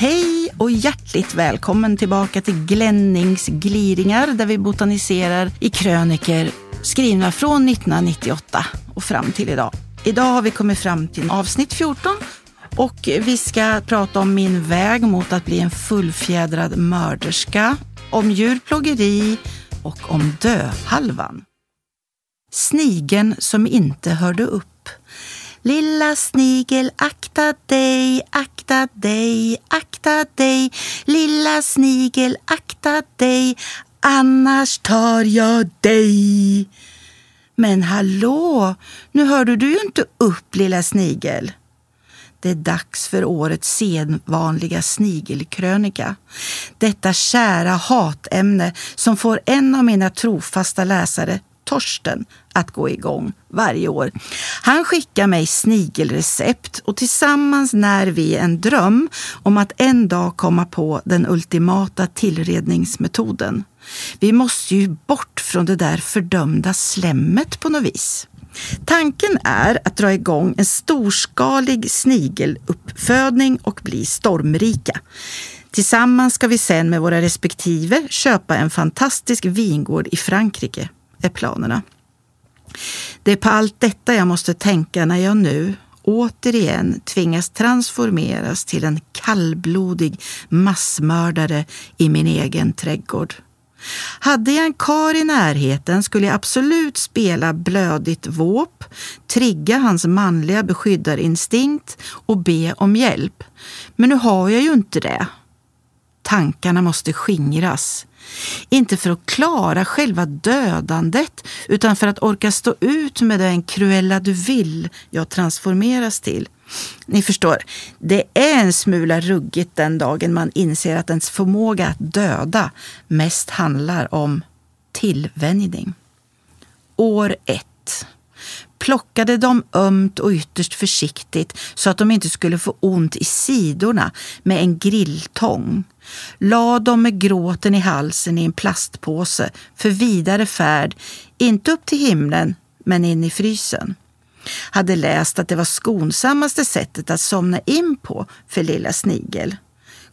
Hej och hjärtligt välkommen tillbaka till Glennings gliringar där vi botaniserar i kröniker skrivna från 1998 och fram till idag. Idag har vi kommit fram till avsnitt 14 och vi ska prata om min väg mot att bli en fullfjädrad mörderska, om djurplågeri och om döhalvan. Snigen som inte hörde upp. Lilla snigel, akta dig, akta dig, akta dig. Lilla snigel, akta dig, annars tar jag dig. Men hallå, nu hörde du ju inte upp lilla snigel. Det är dags för årets sedvanliga snigelkrönika. Detta kära hatämne som får en av mina trofasta läsare, Torsten, att gå igång varje år. Han skickar mig snigelrecept och tillsammans när vi en dröm om att en dag komma på den ultimata tillredningsmetoden. Vi måste ju bort från det där fördömda slemmet på något vis. Tanken är att dra igång en storskalig snigeluppfödning och bli stormrika. Tillsammans ska vi sen med våra respektive köpa en fantastisk vingård i Frankrike, är planerna. Det är på allt detta jag måste tänka när jag nu återigen tvingas transformeras till en kallblodig massmördare i min egen trädgård. Hade jag en kar i närheten skulle jag absolut spela blödigt våp, trigga hans manliga beskyddarinstinkt och be om hjälp. Men nu har jag ju inte det. Tankarna måste skingras. Inte för att klara själva dödandet utan för att orka stå ut med den Cruella du vill jag transformeras till. Ni förstår, det är en smula ruggigt den dagen man inser att ens förmåga att döda mest handlar om tillvänjning. År 1. plockade dem ömt och ytterst försiktigt så att de inte skulle få ont i sidorna med en grilltång. La dem med gråten i halsen i en plastpåse för vidare färd, inte upp till himlen, men in i frysen. Hade läst att det var skonsammaste sättet att somna in på för lilla snigel.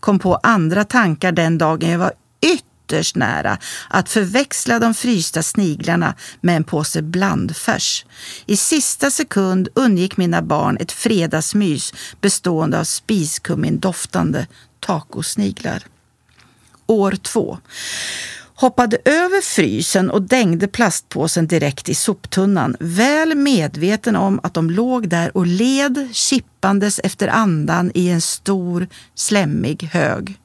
Kom på andra tankar den dagen jag var ytterst nära att förväxla de frysta sniglarna med en påse blandfärs. I sista sekund undgick mina barn ett fredagsmys bestående av spiskummin-doftande tacosniglar. År två hoppade över frysen och dängde plastpåsen direkt i soptunnan, väl medveten om att de låg där och led kippandes efter andan i en stor, slemmig hög.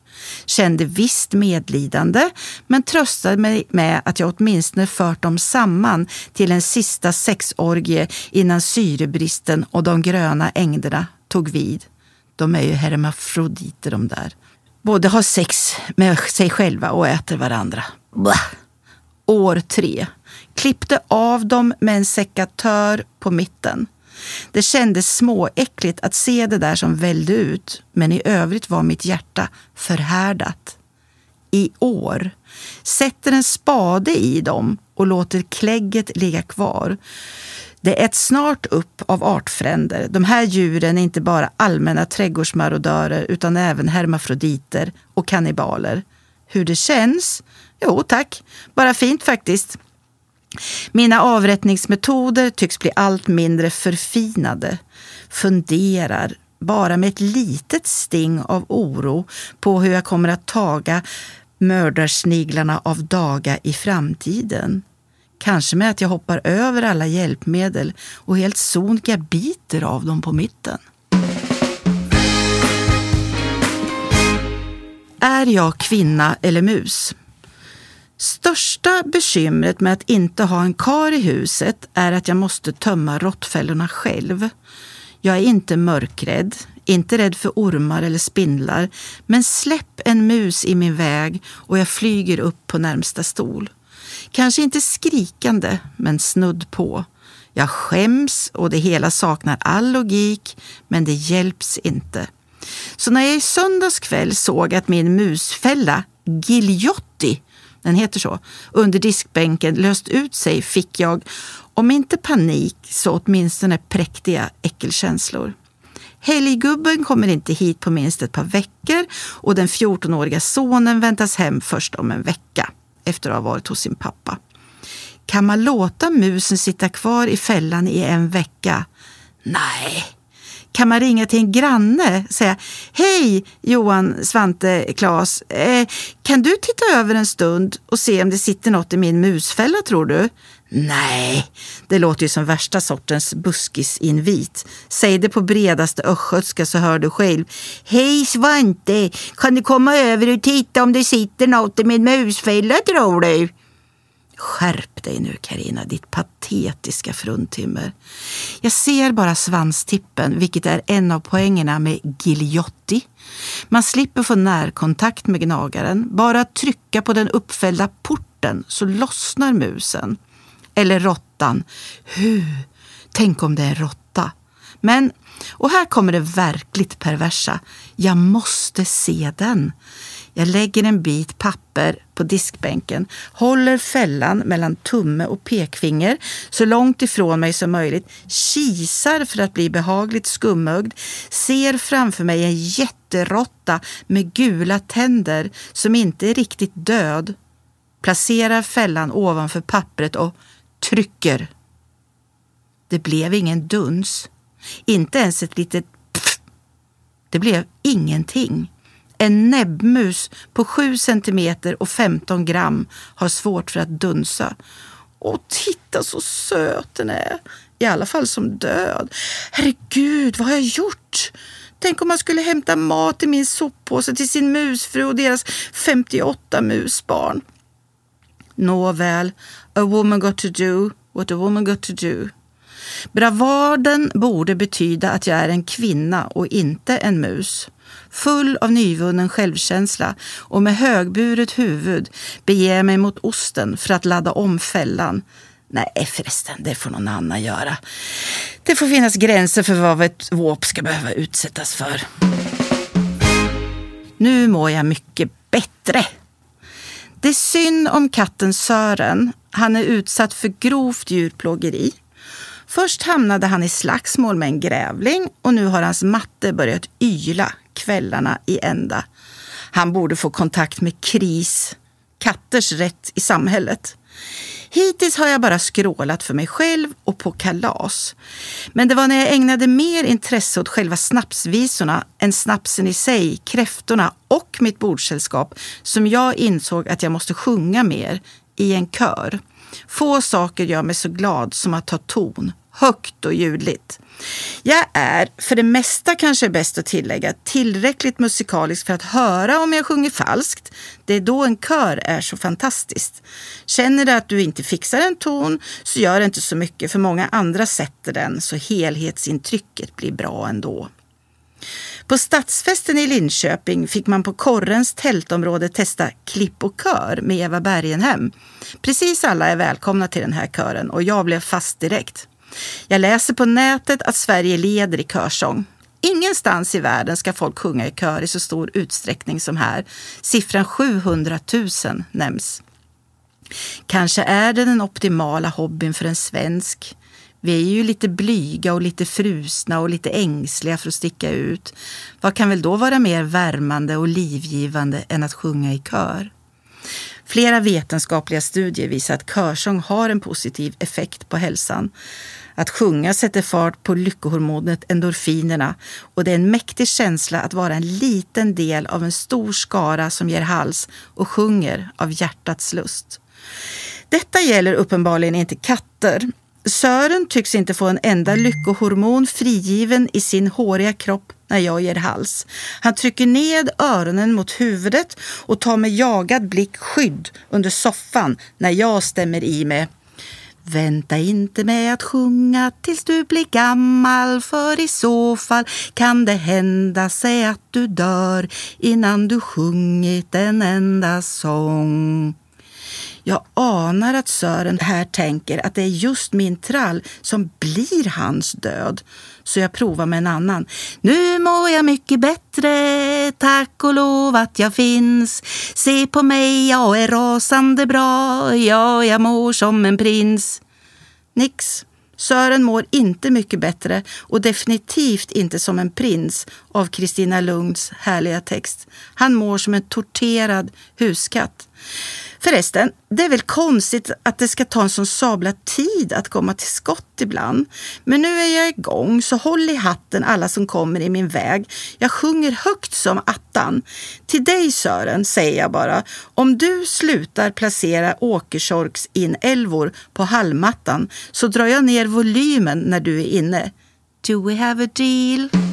Kände visst medlidande, men tröstade mig med att jag åtminstone fört dem samman till en sista sexorgie innan syrebristen och de gröna ängderna tog vid. De är ju hermafroditer de där. Både har sex med sig själva och äter varandra. Blah. År tre. Klippte av dem med en sekatör på mitten. Det kändes småäckligt att se det där som vällde ut, men i övrigt var mitt hjärta förhärdat. I år sätter en spade i dem och låter klägget ligga kvar. Det äts snart upp av artfränder. De här djuren är inte bara allmänna trädgårdsmarodörer utan även hermafroditer och kannibaler. Hur det känns? Jo tack, bara fint faktiskt. Mina avrättningsmetoder tycks bli allt mindre förfinade. Funderar, bara med ett litet sting av oro, på hur jag kommer att taga mördarsniglarna av daga i framtiden. Kanske med att jag hoppar över alla hjälpmedel och helt sonika biter av dem på mitten. Är jag kvinna eller mus? Största bekymret med att inte ha en kar i huset är att jag måste tömma råttfällorna själv. Jag är inte mörkrädd, inte rädd för ormar eller spindlar, men släpp en mus i min väg och jag flyger upp på närmsta stol. Kanske inte skrikande, men snudd på. Jag skäms och det hela saknar all logik, men det hjälps inte. Så när jag i söndags kväll såg att min musfälla, Giljotti, den heter så, under diskbänken löst ut sig fick jag, om inte panik, så åtminstone präktiga äckelkänslor. Helggubben kommer inte hit på minst ett par veckor och den 14-åriga sonen väntas hem först om en vecka efter att ha varit hos sin pappa. Kan man låta musen sitta kvar i fällan i en vecka? Nej. Kan man ringa till en granne och säga Hej Johan, Svante, Klas. Eh, kan du titta över en stund och se om det sitter något i min musfälla tror du? Nej, det låter ju som värsta sortens buskisinvit. Säg det på bredaste östgötska så hör du själv. Hej Svante, kan du komma över och titta om det sitter något i min musfälla tror du? Skärp dig nu Karina, ditt patetiska fruntimmer. Jag ser bara svanstippen, vilket är en av poängerna med Giljotti. Man slipper få närkontakt med gnagaren. Bara trycka på den uppfällda porten så lossnar musen. Eller råttan. Hu, tänk om det är en råtta. Men, och här kommer det verkligt perversa. Jag måste se den. Jag lägger en bit papper på diskbänken, håller fällan mellan tumme och pekfinger så långt ifrån mig som möjligt, kisar för att bli behagligt skumögd, ser framför mig en jätteråtta med gula tänder som inte är riktigt död, placerar fällan ovanför pappret och trycker. Det blev ingen duns, inte ens ett litet pff. Det blev ingenting. En näbbmus på 7 centimeter och 15 gram har svårt för att dunsa. Och titta så söt den är! I alla fall som död. Herregud, vad har jag gjort? Tänk om man skulle hämta mat i min soppåse till sin musfru och deras 58 musbarn. Nåväl, a woman got to do what a woman got to do. Bravaden borde betyda att jag är en kvinna och inte en mus. Full av nyvunnen självkänsla och med högburet huvud beger jag mig mot osten för att ladda om fällan. Nej förresten, det får någon annan göra. Det får finnas gränser för vad ett våp ska behöva utsättas för. Nu mår jag mycket bättre. Det är synd om katten Sören. Han är utsatt för grovt djurplågeri. Först hamnade han i slagsmål med en grävling och nu har hans matte börjat yla kvällarna i ända. Han borde få kontakt med KRIS, katters rätt i samhället. Hittills har jag bara skrålat för mig själv och på kalas. Men det var när jag ägnade mer intresse åt själva snapsvisorna än snapsen i sig, kräftorna och mitt bordssällskap som jag insåg att jag måste sjunga mer i en kör. Få saker gör mig så glad som att ta ton, högt och ljudligt. Jag är, för det mesta kanske bäst att tillägga, tillräckligt musikalisk för att höra om jag sjunger falskt. Det är då en kör är så fantastiskt. Känner du att du inte fixar en ton så gör det inte så mycket för många andra sätter den så helhetsintrycket blir bra ändå. På stadsfesten i Linköping fick man på Korrens tältområde testa klipp och kör med Eva Bergenhem. Precis alla är välkomna till den här kören och jag blev fast direkt. Jag läser på nätet att Sverige leder i körsång. Ingenstans i världen ska folk sjunga i kör i så stor utsträckning som här. Siffran 700 000 nämns. Kanske är det den optimala hobbyn för en svensk. Vi är ju lite blyga och lite frusna och lite ängsliga för att sticka ut. Vad kan väl då vara mer värmande och livgivande än att sjunga i kör? Flera vetenskapliga studier visar att körsång har en positiv effekt på hälsan. Att sjunga sätter fart på lyckohormonet endorfinerna och det är en mäktig känsla att vara en liten del av en stor skara som ger hals och sjunger av hjärtats lust. Detta gäller uppenbarligen inte katter. Sören tycks inte få en enda lyckohormon frigiven i sin håriga kropp när jag ger hals. Han trycker ned öronen mot huvudet och tar med jagad blick skydd under soffan när jag stämmer i med Vänta inte med att sjunga tills du blir gammal för i så fall kan det hända sig att du dör innan du sjungit en enda sång. Jag anar att Sören här tänker att det är just min trall som blir hans död. Så jag provar med en annan. Nu mår jag mycket bättre, tack och lov att jag finns. Se på mig, jag är rasande bra, ja, jag mår som en prins. Nix. Sören mår inte mycket bättre och definitivt inte som en prins av Kristina Lunds härliga text. Han mår som en torterad huskatt. Förresten, det är väl konstigt att det ska ta en sån sabla tid att komma till skott ibland. Men nu är jag igång, så håll i hatten alla som kommer i min väg. Jag sjunger högt som attan. Till dig Sören säger jag bara, om du slutar placera åkersorks inälvor på hallmattan så drar jag ner volymen när du är inne. Do we have a deal?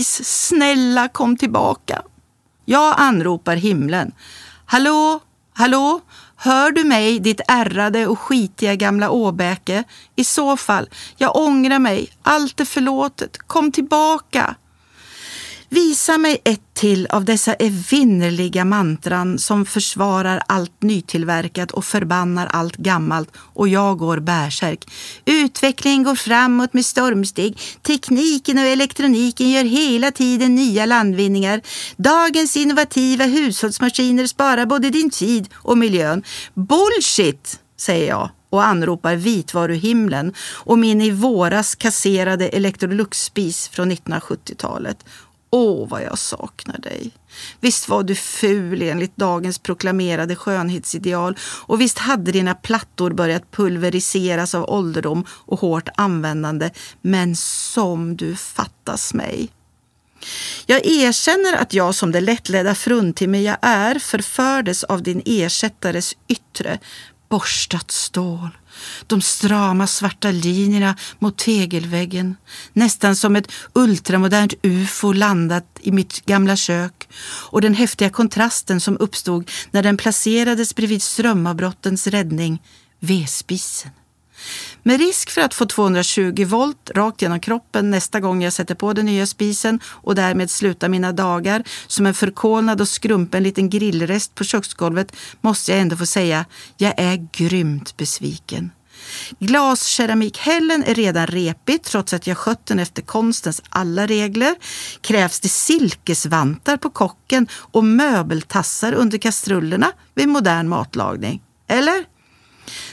Please, snälla kom tillbaka. Jag anropar himlen. Hallå, hallå, hör du mig ditt ärrade och skitiga gamla åbäke? I så fall, jag ångrar mig, allt är förlåtet, kom tillbaka. Visa mig ett till av dessa evinnerliga mantran som försvarar allt nytillverkat och förbannar allt gammalt och jag går bärsärk. Utvecklingen går framåt med stormsteg. Tekniken och elektroniken gör hela tiden nya landvinningar. Dagens innovativa hushållsmaskiner sparar både din tid och miljön. Bullshit, säger jag och anropar vitvaruhimlen och min i våras kasserade Electrolux-spis från 1970-talet. Åh, vad jag saknar dig. Visst var du ful enligt dagens proklamerade skönhetsideal och visst hade dina plattor börjat pulveriseras av ålderdom och hårt användande. Men som du fattas mig. Jag erkänner att jag som det lättledda fruntimmer jag är förfördes av din ersättares yttre, borstat stål, de strama svarta linjerna mot tegelväggen. Nästan som ett ultramodernt ufo landat i mitt gamla kök. Och den häftiga kontrasten som uppstod när den placerades bredvid strömavbrottens räddning, vedspisen. Med risk för att få 220 volt rakt genom kroppen nästa gång jag sätter på den nya spisen och därmed sluta mina dagar som en förkolnad och skrumpen liten grillrest på köksgolvet måste jag ändå få säga, jag är grymt besviken. Glaskeramikhällen är redan repig trots att jag skött den efter konstens alla regler. Krävs det silkesvantar på kocken och möbeltassar under kastrullerna vid modern matlagning?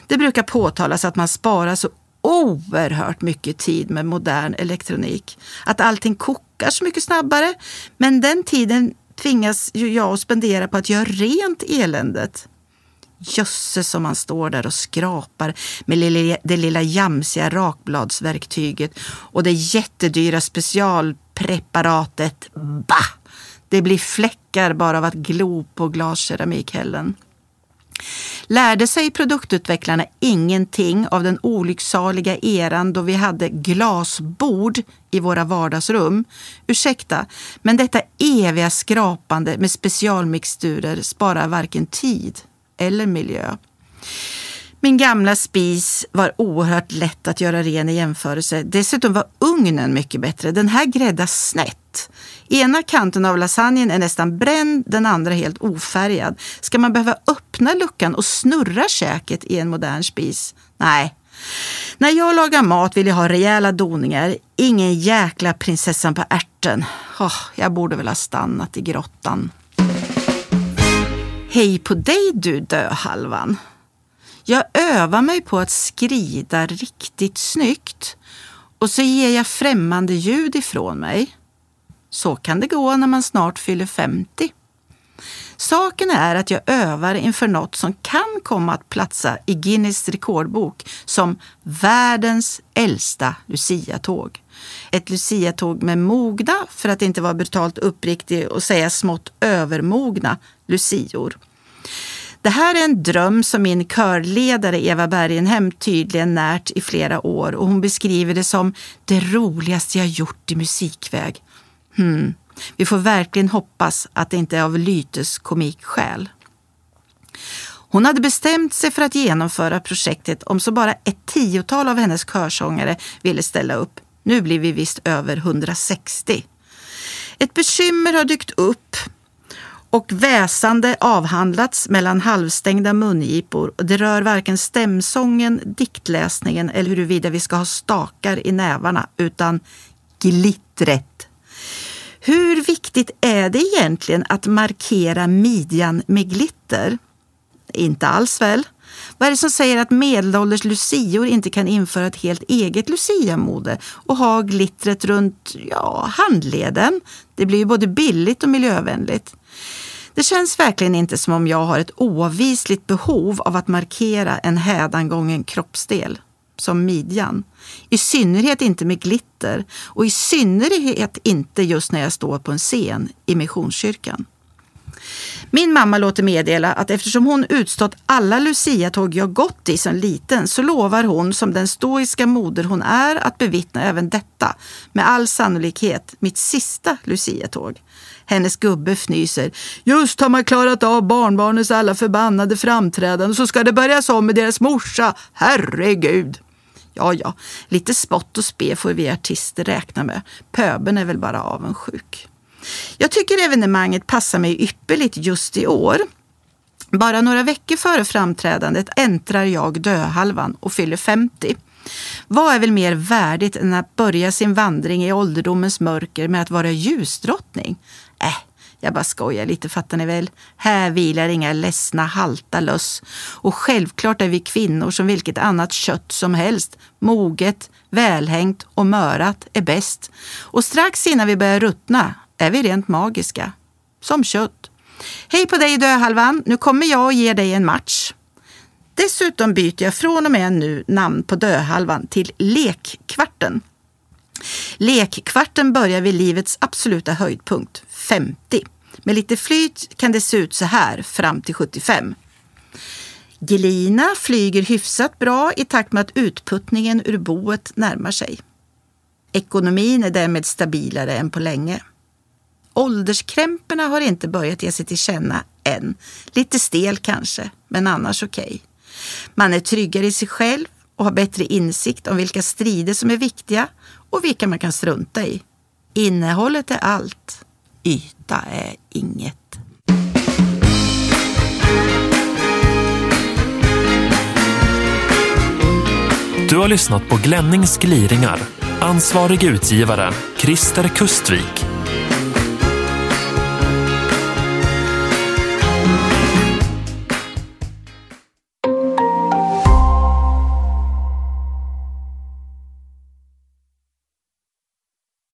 Det brukar påtalas att man sparar så oerhört mycket tid med modern elektronik. Att allting kokar så mycket snabbare. Men den tiden tvingas ju jag att spendera på att göra rent eländet. Jösses som man står där och skrapar med det lilla jamsiga rakbladsverktyget och det jättedyra specialpreparatet. Bah! Det blir fläckar bara av att glo på glaskeramikhällen. Lärde sig produktutvecklarna ingenting av den olycksaliga eran då vi hade glasbord i våra vardagsrum? Ursäkta, men detta eviga skrapande med specialmixturer sparar varken tid eller miljö. Min gamla spis var oerhört lätt att göra ren i jämförelse. Dessutom var ugnen mycket bättre. Den här gräddas snett. Ena kanten av lasagnen är nästan bränd, den andra helt ofärgad. Ska man behöva öppna luckan och snurra käket i en modern spis? Nej. När jag lagar mat vill jag ha rejäla doningar. Ingen jäkla prinsessan på ärten. Oh, jag borde väl ha stannat i grottan. Hej på dig du döhalvan. Jag övar mig på att skrida riktigt snyggt och så ger jag främmande ljud ifrån mig. Så kan det gå när man snart fyller 50. Saken är att jag övar inför något som kan komma att platsa i Guinness rekordbok som världens äldsta luciatåg. Ett luciatåg med mogna, för att inte vara brutalt uppriktig och säga smått övermogna, lucior. Det här är en dröm som min körledare Eva Bergenhem tydligen närt i flera år och hon beskriver det som det roligaste jag gjort i musikväg. Hmm. Vi får verkligen hoppas att det inte är av Lytes komikskäl. Hon hade bestämt sig för att genomföra projektet om så bara ett tiotal av hennes körsångare ville ställa upp. Nu blir vi visst över 160. Ett bekymmer har dykt upp och väsande avhandlats mellan halvstängda mungipor. Det rör varken stämsången, diktläsningen eller huruvida vi ska ha stakar i nävarna, utan glittret. Hur viktigt är det egentligen att markera midjan med glitter? Inte alls väl? Vad är det som säger att medelålders lucior inte kan införa ett helt eget luciamode och ha glittret runt ja, handleden? Det blir ju både billigt och miljövänligt. Det känns verkligen inte som om jag har ett oavvisligt behov av att markera en hädangången kroppsdel, som midjan. I synnerhet inte med glitter och i synnerhet inte just när jag står på en scen i Missionskyrkan. Min mamma låter meddela att eftersom hon utstått alla Lucia-tåg jag gått i som liten så lovar hon som den stoiska moder hon är att bevittna även detta, med all sannolikhet mitt sista Lucia-tåg. Hennes gubbe fnyser. Just har man klarat av barnbarnens alla förbannade framträdanden så ska det börjas om med deras morsa. Herregud! Ja, ja, lite spott och spe får vi artister räkna med. Pöben är väl bara avundsjuk. Jag tycker evenemanget passar mig ypperligt just i år. Bara några veckor före framträdandet äntrar jag döhalvan och fyller 50. Vad är väl mer värdigt än att börja sin vandring i ålderdomens mörker med att vara ljusdrottning? Jag bara skojar lite fattar ni väl. Här vilar inga ledsna halta löss. Och självklart är vi kvinnor som vilket annat kött som helst. Moget, välhängt och mörat är bäst. Och strax innan vi börjar ruttna är vi rent magiska. Som kött. Hej på dig döhalvan, nu kommer jag och ger dig en match. Dessutom byter jag från och med nu namn på döhalvan till Lekkvarten. Lekkvarten börjar vid livets absoluta höjdpunkt, 50. Med lite flyt kan det se ut så här fram till 75. Gelina flyger hyfsat bra i takt med att utputtningen ur boet närmar sig. Ekonomin är därmed stabilare än på länge. Ålderskrämporna har inte börjat ge sig till känna än. Lite stel kanske, men annars okej. Okay. Man är tryggare i sig själv och har bättre insikt om vilka strider som är viktiga och vilka man kan strunta i. Innehållet är allt. Yta är inget. Du har lyssnat på Glennings gliringar. Ansvarig utgivare, Christer Kustvik.